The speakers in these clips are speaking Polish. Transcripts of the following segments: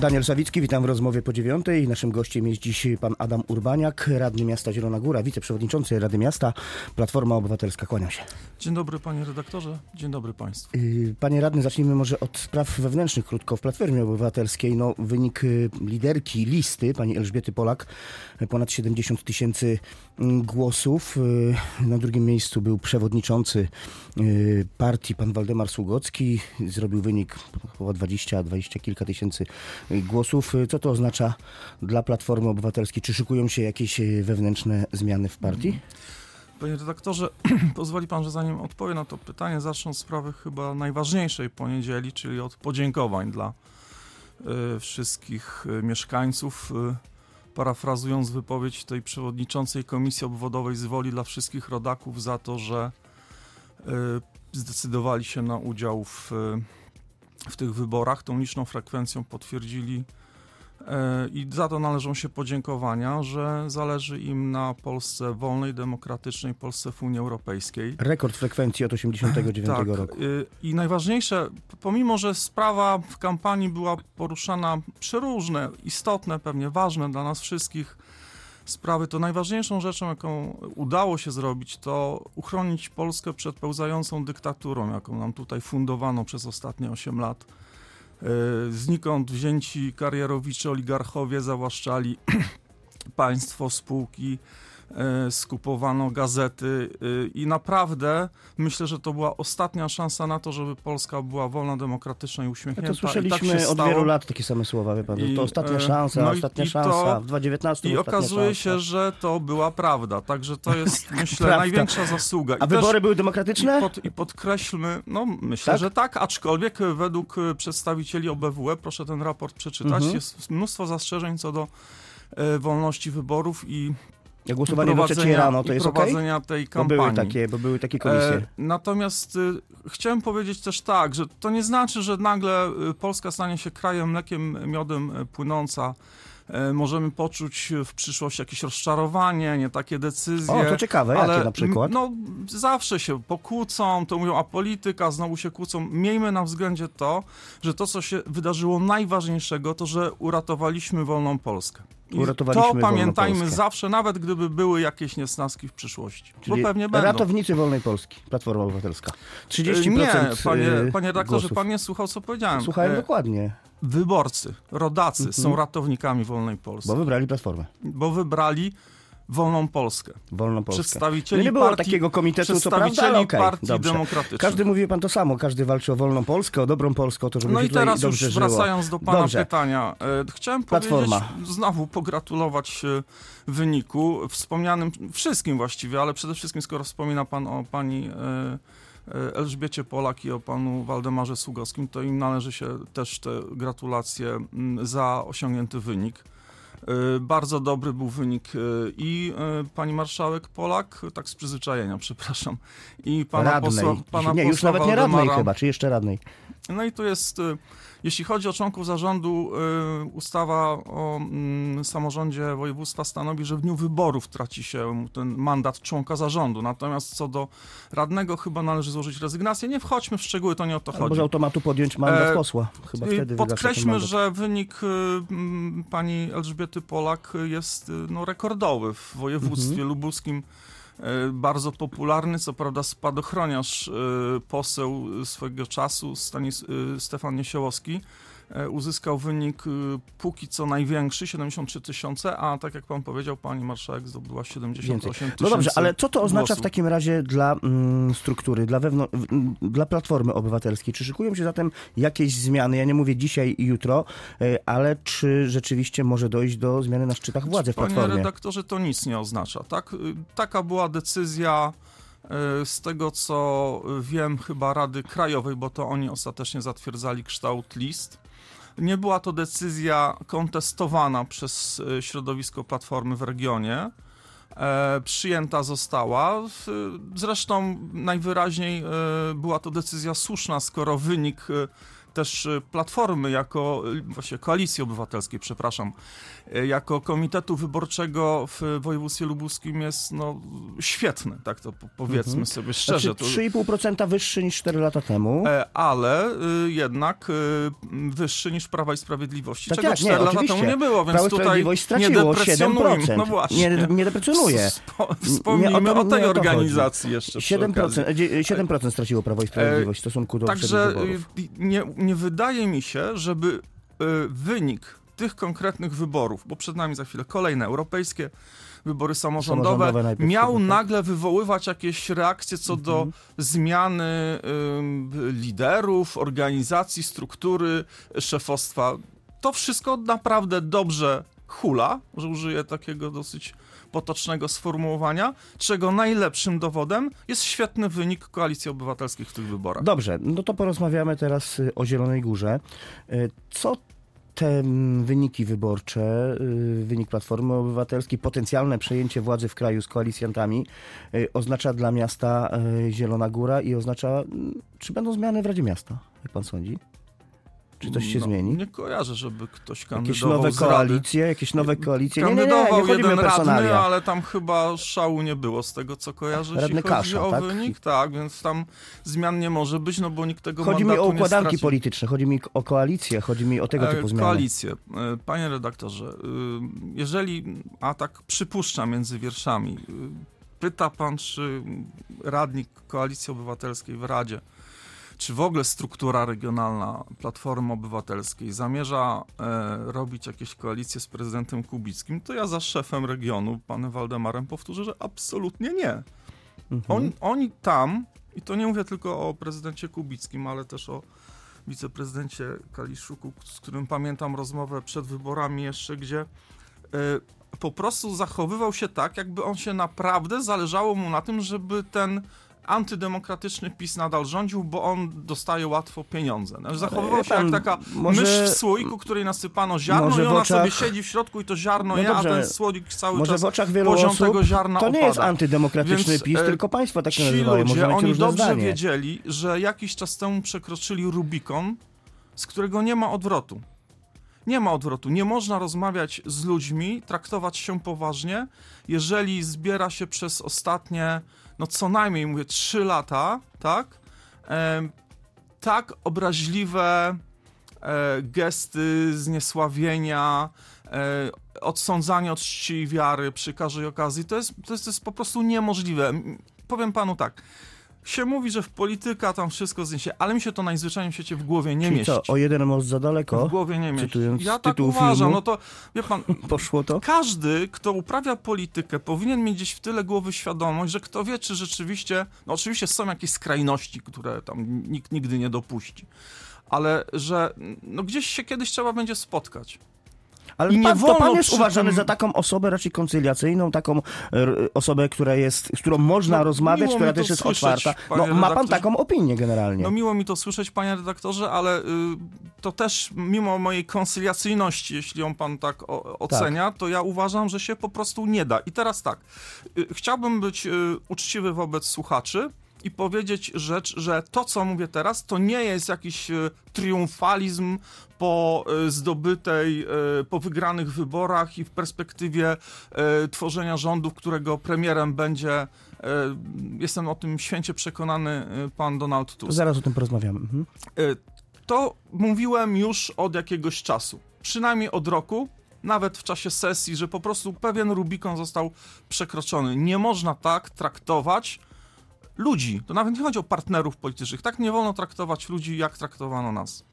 Daniel Sawicki, witam w rozmowie po dziewiątej. Naszym gościem jest dziś pan Adam Urbaniak, radny miasta Zielona Góra, wiceprzewodniczący Rady Miasta, Platforma Obywatelska. Kłaniam się. Dzień dobry panie redaktorze, dzień dobry państwu. Yy, Panie radny, zacznijmy może od spraw wewnętrznych krótko. W Platformie Obywatelskiej no, wynik y, liderki listy, pani Elżbiety Polak, y, ponad 70 tysięcy mm, głosów. Y, Na drugim miejscu był przewodniczący y, partii, pan Waldemar Sługocki. Zrobił wynik około 20, 20 kilka tysięcy y, głosów. Co to oznacza dla Platformy Obywatelskiej? Czy szykują się jakieś y, wewnętrzne zmiany w partii? Panie redaktorze, pozwoli pan, że zanim odpowiem na to pytanie, zacznę od sprawy chyba najważniejszej poniedzieli, czyli od podziękowań dla y, wszystkich y, mieszkańców. Parafrazując wypowiedź tej przewodniczącej Komisji Obwodowej z woli dla wszystkich rodaków za to, że zdecydowali się na udział w, w tych wyborach. Tą liczną frekwencją potwierdzili E, I za to należą się podziękowania, że zależy im na Polsce wolnej, demokratycznej, Polsce w Unii Europejskiej. Rekord frekwencji od 89 Tak, roku. y, i najważniejsze, pomimo że sprawa w kampanii była poruszana przeróżne, istotne, pewnie ważne dla nas wszystkich sprawy, to najważniejszą rzeczą, jaką udało się zrobić, to uchronić Polskę przed pełzającą dyktaturą, jaką nam tutaj fundowano przez ostatnie 8 lat. Y, Znikąd wzięci karierowicze, oligarchowie zawłaszczali państwo, spółki, skupowano gazety y, i naprawdę myślę, że to była ostatnia szansa na to, żeby Polska była wolna, demokratyczna i Ja uśmiechnięta. to I tak słyszeliśmy się od wielu lat takie same słowa, wie pan. I, to ostatnia e, szansa, no i- ostatnia i to- szansa. W 2019 I okazuje szansa. się, że to była prawda. Także to jest, myślę, Prawda. największa zasługa. I A też- wybory były i, demokratyczne? pod, I podkreślmy, no myślę, Tak? że tak, aczkolwiek e, według e, przedstawicieli OBWE, proszę ten raport przeczytać, Mhm. jest mnóstwo zastrzeżeń co do e, wolności wyborów i głosowanie do trzeciej rano, to jest okej? prowadzenia tej Bo kampanii. były takie, bo były takie komisje. E, natomiast y, chciałem powiedzieć też tak, że to nie znaczy, że nagle y, Polska stanie się krajem mlekiem, miodem y, płynąca. E, możemy poczuć w przyszłości jakieś rozczarowanie, nie takie decyzje. O, to ciekawe, jakie ale, na przykład? No, zawsze się pokłócą, to mówią, a polityka, znowu się kłócą. Miejmy na względzie to, że to, co się wydarzyło najważniejszego, to, że uratowaliśmy wolną Polskę. To pamiętajmy zawsze, nawet gdyby były jakieś niesnaski w przyszłości. Czyli bo pewnie będą. ratownicy wolnej Polski, Platforma Obywatelska. 30% Nie, panie, y, panie redaktorze, głosów. pan nie słuchał, co powiedziałem. Słuchałem E, dokładnie, Wyborcy, rodacy Mhm. są ratownikami wolnej Polski, bo bo, wybrali Platformę, wybrali wolną Polskę. wolną Polskę. Przedstawicieli No nie było partii, takiego komitetu, co prawda, ale okej, partii dobrze. demokratycznej. Każdy mówi pan to samo, każdy walczy o wolną Polskę, o dobrą Polskę, o to, żeby No i teraz już żyło. wracając do pana Dobrze. pytania. E, chciałem Platforma. powiedzieć, znowu pogratulować e, wyniku wspomnianym wszystkim właściwie, ale przede wszystkim skoro wspomina pan o pani e, e, Elżbiecie Polak i o panu Waldemarze Sługowskim, to im należy się też te gratulacje za osiągnięty wynik. E, Bardzo dobry był wynik e, i e, pani marszałek Polak, tak z przyzwyczajenia, przepraszam, i pana radnej. posła, pana nie, już posła nawet nie radnej Waldemara- chyba, czy jeszcze radnej. No i tu jest, y, jeśli chodzi o członków zarządu, y, ustawa o mm, samorządzie województwa stanowi, że w dniu wyborów traci się ten mandat członka zarządu. Natomiast co do radnego, chyba należy złożyć rezygnację. Nie wchodźmy w szczegóły, to nie o to chodzi. z automatu podjąć mandat E, posła. Chyba wtedy Podkreślmy, że wynik y, mm, pani Elżbiety Polak jest no, rekordowy w województwie Mhm. lubuskim. E, bardzo popularny, co prawda spadochroniarz, e, poseł swojego czasu, Stanis, e, Stefan Niesiołowski, uzyskał wynik e, póki co największy, 73 tysiące, a tak jak pan powiedział, pani marszałek zdobyła 78 tysięcy No dobrze, ale co to oznacza w takim razie dla mm, struktury, dla, wewnątrz, dla Platformy Obywatelskiej? Czy szykują się zatem jakieś zmiany? Ja nie mówię dzisiaj i jutro, y, ale czy rzeczywiście może dojść do zmiany na szczytach władzy w Panie Platformie? redaktorze, to nic nie oznacza. Tak? Y, Taka była decyzja y, z tego, co wiem, chyba Rady Krajowej, bo to oni ostatecznie zatwierdzali kształt list. Nie była to decyzja kontestowana przez y, środowisko Platformy w regionie. E, przyjęta została. Zresztą najwyraźniej e, była to decyzja słuszna, skoro wynik e, też e, Platformy jako, e, właśnie Koalicji Obywatelskiej, przepraszam, e, jako Komitetu Wyborczego w województwie lubuskim jest no, świetny, tak to po- powiedzmy sobie szczerze. Znaczy To- 3,5% wyższy niż 4 lata temu. Ale jednak wyższy niż Prawa i Sprawiedliwości, Tak, czego tak, nie, 4 lata oczywiście. temu nie było, więc Prawo tutaj nie straciło deprecjonujmy. 7%. No właśnie. Nie, nie deprecjonuje. Spo, Nie, wspomnijmy o to- o, tej nie organizacji jeszcze przy 7%, okazji. e, dzie- 7% straciło Prawo i Sprawiedliwość w stosunku do Także nie, nie wydaje mi się, żeby y, wynik tych konkretnych wyborów, bo przed nami za chwilę kolejne europejskie wybory samorządowe, Samorządowe miał tak? nagle wywoływać jakieś reakcje co do Mhm. zmiany ym, liderów, organizacji, struktury szefostwa. To wszystko naprawdę dobrze hula, że użyję takiego dosyć potocznego sformułowania, czego najlepszym dowodem jest świetny wynik Koalicji Obywatelskiej w tych wyborach. Dobrze, no to porozmawiamy teraz y, o Zielonej Górze. Y, Co te wyniki wyborcze, y, wynik Platformy Obywatelskiej, potencjalne przejęcie władzy w kraju z koalicjantami oznacza dla miasta Zielona Góra i oznacza, mm, czy będą zmiany w Radzie Miasta, jak pan sądzi? Czy coś się No, zmieni? Nie kojarzę, żeby ktoś Jakieś kandydował nowe z rady. koalicje, jakieś nowe koalicje? Nie, nie, nie, nie Kandydował o jeden radny, ale tam chyba szału nie było z tego, co kojarzę, Radny jeśli chodzi Kasza, o tak? wynik. Tak, więc tam zmian nie może być, no bo nikt tego Chodzi mi o nie układanki polityczne, chodzi mi o koalicję, chodzi mi o tego E, typu zmiany. Koalicje. E, Panie redaktorze, y, jeżeli, a tak przypuszczam między wierszami, pyta pan, czy radnik Koalicji Obywatelskiej w Radzie, czy w ogóle struktura regionalna Platformy Obywatelskiej zamierza e, robić jakieś koalicje z prezydentem Kubickim, to ja za szefem regionu, panem Waldemarem, powtórzę, że absolutnie nie. Mhm. On, oni tam, i to nie mówię tylko o prezydencie Kubickim, ale też o wiceprezydencie Kaliszuku, z którym pamiętam rozmowę przed wyborami jeszcze, gdzie e, po prostu zachowywał się tak, jakby on się naprawdę zależało mu na tym, żeby ten antydemokratyczny PiS nadal rządził, bo on dostaje łatwo pieniądze. Znaczy, Zachowywał się jak taka może- mysz w słoiku, której nasypano ziarno i ona oczach- sobie siedzi w środku i to ziarno No je, dobrze, a ten słoik cały Może czas w oczach wielu poziom osób tego ziarna to nie opada. jest antydemokratyczny Więc, PiS, e, tylko państwo tak Ci nazywają. ludzie, oni dobrze zdanie. wiedzieli, że jakiś czas temu przekroczyli Rubikon, z którego nie ma odwrotu. Nie ma odwrotu. Nie można rozmawiać z ludźmi, traktować się poważnie, jeżeli zbiera się przez ostatnie, no co najmniej, mówię, trzy lata, tak? Em, tak obraźliwe e, gesty zniesławienia, e, odsądzanie od czci i wiary przy każdej okazji, to jest, to jest, to jest po prostu niemożliwe. Powiem panu tak, się mówi, że w polityka tam wszystko zniesie, ale mi się to najzwyczajniej w świecie w głowie nie Czyli mieści. co, o jeden most za daleko? W głowie nie mieści. Cytując Ja tak uważam, filmu. no to wie pan, Poszło to? każdy, kto uprawia politykę, powinien mieć gdzieś w tyle głowy świadomość, że kto wie, czy rzeczywiście, no oczywiście są jakieś skrajności, które tam nikt nigdy nie dopuści, ale że no gdzieś się kiedyś trzeba będzie spotkać. Ale I nie pan, to wolno pan jest uważany za taką osobę raczej koncyliacyjną, taką r, osobę, która jest, z którą można No, rozmawiać, która też jest słyszeć, otwarta. No, ma pan taką opinię generalnie. No miło mi to słyszeć, panie redaktorze, ale y, to też mimo mojej koncyliacyjności, jeśli ją pan tak o, ocenia, to ja uważam, że się po prostu nie da. I teraz tak, y, chciałbym być y, uczciwy wobec słuchaczy i powiedzieć rzecz, że to, co mówię teraz, to nie jest jakiś y, triumfalizm po y, zdobytej, y, po wygranych wyborach i w perspektywie tworzenia rządu, którego premierem będzie, jestem o tym święcie przekonany, pan Donald Tusk. Zaraz o tym porozmawiamy. Mhm. To mówiłem już od jakiegoś czasu. Przynajmniej od roku. nawet w czasie sesji, że po prostu pewien Rubikon został przekroczony. Nie można tak traktować ludzi. To nawet nie chodzi o partnerów politycznych. Tak nie wolno traktować ludzi, jak traktowano nas.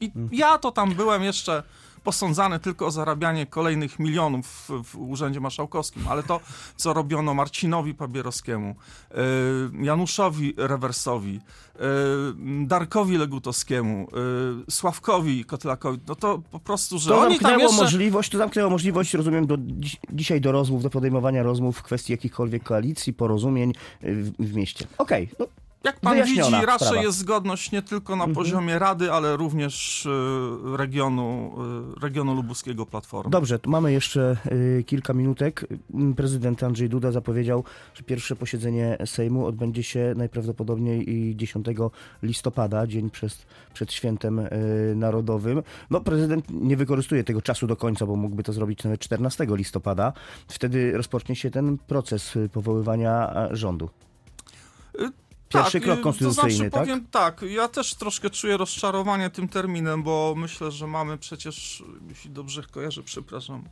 I ja to tam byłem jeszcze posądzany tylko o zarabianie kolejnych milionów w, w Urzędzie Marszałkowskim, ale to, co robiono Marcinowi Pabierowskiemu, y, Januszowi Rewersowi, y, Darkowi Legutowskiemu, y, Sławkowi Kotlakowi, no to po prostu, że To oni tam jeszcze... możliwość, to zamknęło możliwość, rozumiem, do, dziś, dzisiaj do rozmów, do podejmowania rozmów w kwestii jakichkolwiek koalicji, porozumień y, w, w mieście. Okej, no, Jak pan Wyjaśniona widzi, raczej sprawa. jest zgodność nie tylko na poziomie Rady, ale również y, regionu, y, regionu lubuskiego Platformy. Dobrze, to mamy jeszcze y, kilka minutek. Prezydent Andrzej Duda zapowiedział, że pierwsze posiedzenie Sejmu odbędzie się najprawdopodobniej i 10 listopada, dzień przed, przed świętem narodowym. No, prezydent nie wykorzystuje tego czasu do końca, bo mógłby to zrobić nawet 14 listopada. Wtedy rozpocznie się ten proces powoływania rządu. Pierwszy krok y, konstytucyjny, to znaczy, tak? powiem tak, ja też troszkę czuję rozczarowanie tym terminem, bo myślę, że mamy przecież, jeśli dobrze kojarzę, przepraszam,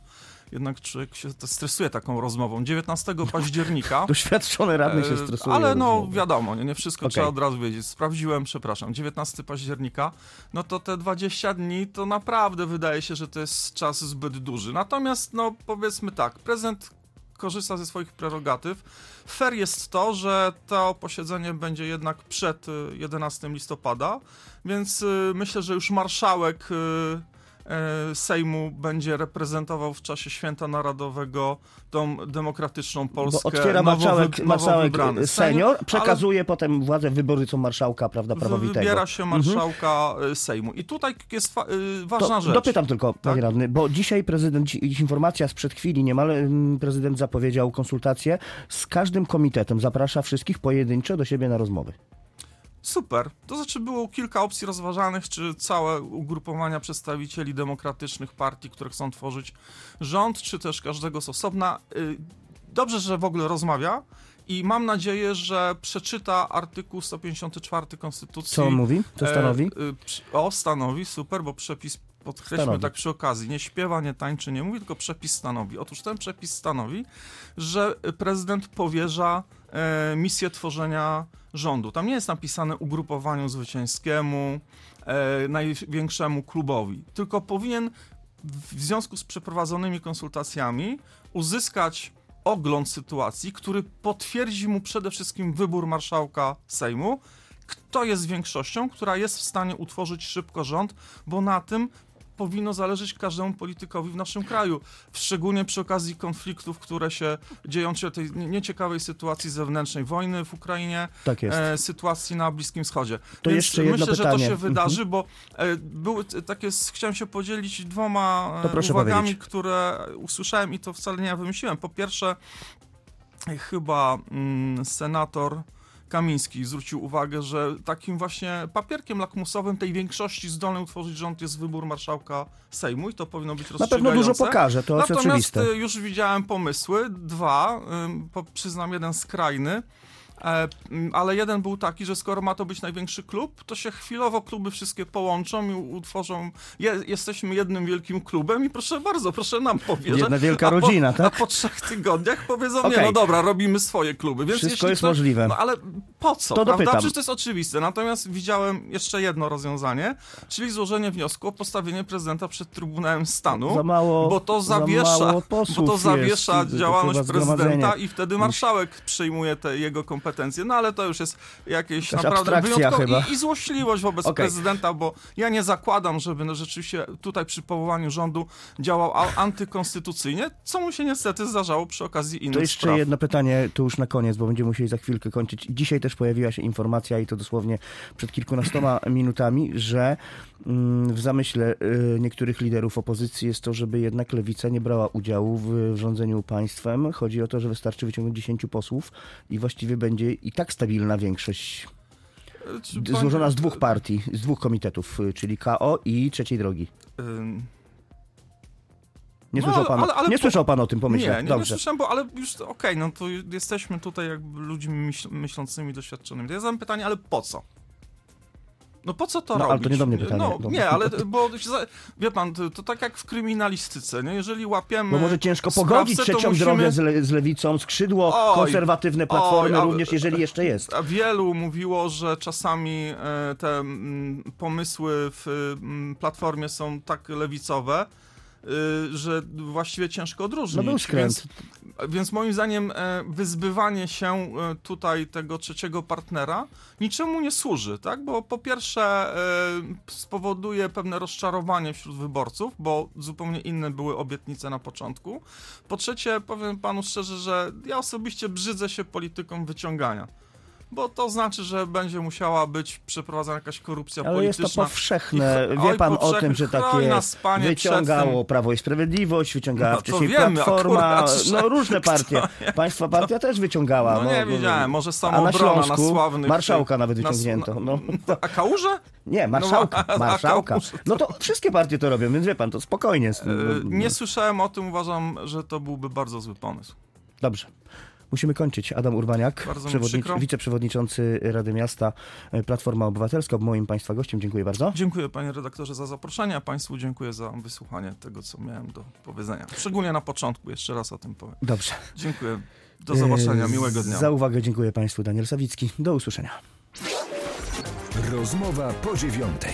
jednak człowiek się stresuje taką rozmową. 19 października. Doświadczony radny się E, stresuje. Ale no rozumiem. wiadomo, nie, nie wszystko Okej. trzeba od razu wiedzieć. Sprawdziłem, przepraszam, 19 października, no to te 20 dni to naprawdę wydaje się, że to jest czas zbyt duży. Natomiast no powiedzmy tak, prezydent korzysta ze swoich prerogatyw. Fair jest to, że to posiedzenie będzie jednak przed y, 11 listopada, więc y, myślę, że już marszałek y, y, Sejmu będzie reprezentował w czasie święta narodowego tą demokratyczną Polskę. Bo otwiera nowo marszałek, marszałek senior, przekazuje potem władzę wyborcom marszałka, prawda, ale prawowitego. Wybiera się Mhm. marszałka y, Sejmu. I tutaj jest y, ważna To rzecz. dopytam tylko, panie Tak? radny, bo dzisiaj prezydent, informacja sprzed chwili niemal, mm, prezydent zapowiedział konsultacje z każdym komitetem, zaprasza wszystkich pojedynczo do siebie na rozmowy. Super. To znaczy było kilka opcji rozważanych, czy całe ugrupowania przedstawicieli demokratycznych partii, które chcą tworzyć rząd, czy też każdego z osobna. Y, Dobrze, że w ogóle rozmawia i mam nadzieję, że przeczyta artykuł 154 Konstytucji. Co on mówi? Co E, stanowi? y, O, stanowi, super, bo przepis podkreślmy Stanowi. tak przy okazji, nie śpiewa, nie tańczy, nie mówi, tylko przepis stanowi. Otóż ten przepis stanowi, że prezydent powierza e, misję tworzenia rządu. Tam nie jest napisane ugrupowaniu zwycięskiemu, e, największemu klubowi, tylko powinien w związku z przeprowadzonymi konsultacjami uzyskać ogląd sytuacji, który potwierdzi mu przede wszystkim wybór marszałka Sejmu, kto jest większością, która jest w stanie utworzyć szybko rząd, bo na tym powinno zależeć każdemu politykowi w naszym kraju. Szczególnie przy okazji konfliktów, które się dzieją, czy tej nie- nieciekawej sytuacji zewnętrznej, wojny w Ukrainie, Tak e, sytuacji na Bliskim Wschodzie. To Więc jeszcze jedno myślę, że pytanie. to się Mhm. wydarzy, bo e, były takie, chciałem się podzielić dwoma e, uwagami, powiedzieć. które usłyszałem i to wcale nie ja wymyśliłem. Po pierwsze, chyba mm, senator Kamiński zwrócił uwagę, że takim właśnie papierkiem lakmusowym tej większości zdolnej utworzyć rząd jest wybór marszałka Sejmu i to powinno być Na pewno rozstrzygające. dużo pokaże, to jest Natomiast oczywiste. y, już widziałem pomysły, dwa, po, przyznam jeden skrajny, ale jeden był taki, że skoro ma to być największy klub, to się chwilowo kluby wszystkie połączą i utworzą, je, jesteśmy jednym wielkim klubem i proszę bardzo, proszę nam powiedzieć. Jedna wielka rodzina, tak? A po trzech tygodniach powiedzą, nie, Okej. no dobra, robimy swoje kluby. Więc Wszystko jest ktoś- możliwe. No ale po co, To prawda? Przecież to jest oczywiste. Natomiast widziałem jeszcze jedno rozwiązanie, czyli złożenie wniosku o postawienie prezydenta przed Trybunałem Stanu. Za mało- bo to za zawiesza, bo to jest, zawiesza to działalność prezydenta i wtedy marszałek przyjmuje te jego kompetencje. No ale to już jest jakieś Jakaś naprawdę wyjątkowe i, i złośliwość wobec Okej. prezydenta, bo ja nie zakładam, żeby no, rzeczywiście tutaj przy powołaniu rządu działał antykonstytucyjnie, co mu się niestety zdarzało przy okazji innych To jeszcze spraw. jedno pytanie, tu już na koniec, bo będziemy musieli za chwilkę kończyć. Dzisiaj też pojawiła się informacja, i to dosłownie przed kilkunastoma minutami, że mm, w zamyśle y, niektórych liderów opozycji jest to, żeby jednak lewica nie brała udziału w, w rządzeniu państwem. Chodzi o to, że wystarczy wyciągnąć 10 posłów i właściwie będzie i tak stabilna większość złożona z dwóch partii, z dwóch komitetów, y, czyli KO i Trzeciej Drogi. Ym, Nie, No, słyszał, ale- pan, o- ale- ale nie po- słyszał pan o tym, pomyślę. Nie, nie, nie Dobrze. słyszałem, bo ale już okej, no to jesteśmy tutaj jakby ludźmi myśl, myślącymi, doświadczonymi. To ja zadam pytanie, ale po co? No po co to No, robić? ale to nie do mnie pytanie. No, Dobra. nie, ale bo wie pan, to, tak jak w kryminalistyce, nie? Jeżeli łapiemy Bo może ciężko pogodzić trzecią musimy... drogę z, le, z lewicą, skrzydło Oj, konserwatywne platformy oj, a- również, jeżeli jeszcze jest. A wielu mówiło, że czasami e, te mm, pomysły w mm, platformie są tak lewicowe, że właściwie ciężko odróżnić. No był skręt. Więc, więc moim zdaniem e, wyzbywanie się e, tutaj tego trzeciego partnera niczemu nie służy, tak? Bo po pierwsze e, spowoduje pewne rozczarowanie wśród wyborców, bo zupełnie inne były obietnice na początku. Po trzecie, powiem panu szczerze, że ja osobiście brzydzę się polityką wyciągania. Bo to znaczy, że będzie musiała być przeprowadzona jakaś korupcja Ale jest polityczna. to powszechne. I- Wie oj, pan o powszechne. tym, że tak jest. nas, panie, Wyciągało. Prawo i Sprawiedliwość, wyciągała No wcześniej wiemy Platforma, akurat, no różne partie. Państwa partia też wyciągała. No nie wiedziałem, może A na samoobrona na Śląsku sławnych... marszałka nawet na- wyciągnięto. No. A Kałuże? Nie, marszałka, No, marszałka. No to wszystkie partie to robią, więc wie pan, to spokojnie. E, No, Nie słyszałem o tym, uważam, że to byłby bardzo zły pomysł. Dobrze. Musimy kończyć. Adam Urbaniak, przewodnicz- wiceprzewodniczący Rady Miasta e, Platforma Obywatelska, moim Państwa gościem. Dziękuję bardzo. Dziękuję panie redaktorze za zaproszenie, a państwu dziękuję za wysłuchanie tego, co miałem do powiedzenia. Szczególnie na początku, jeszcze raz o tym powiem. Dobrze. Dziękuję. Do zobaczenia, E, miłego dnia. Za uwagę dziękuję Państwu. Daniel Sawicki. Do usłyszenia. Rozmowa po dziewiątej.